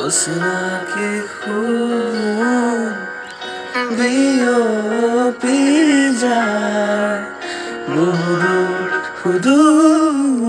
हुस्न की खून দিও পিজা হুদুর হুদুর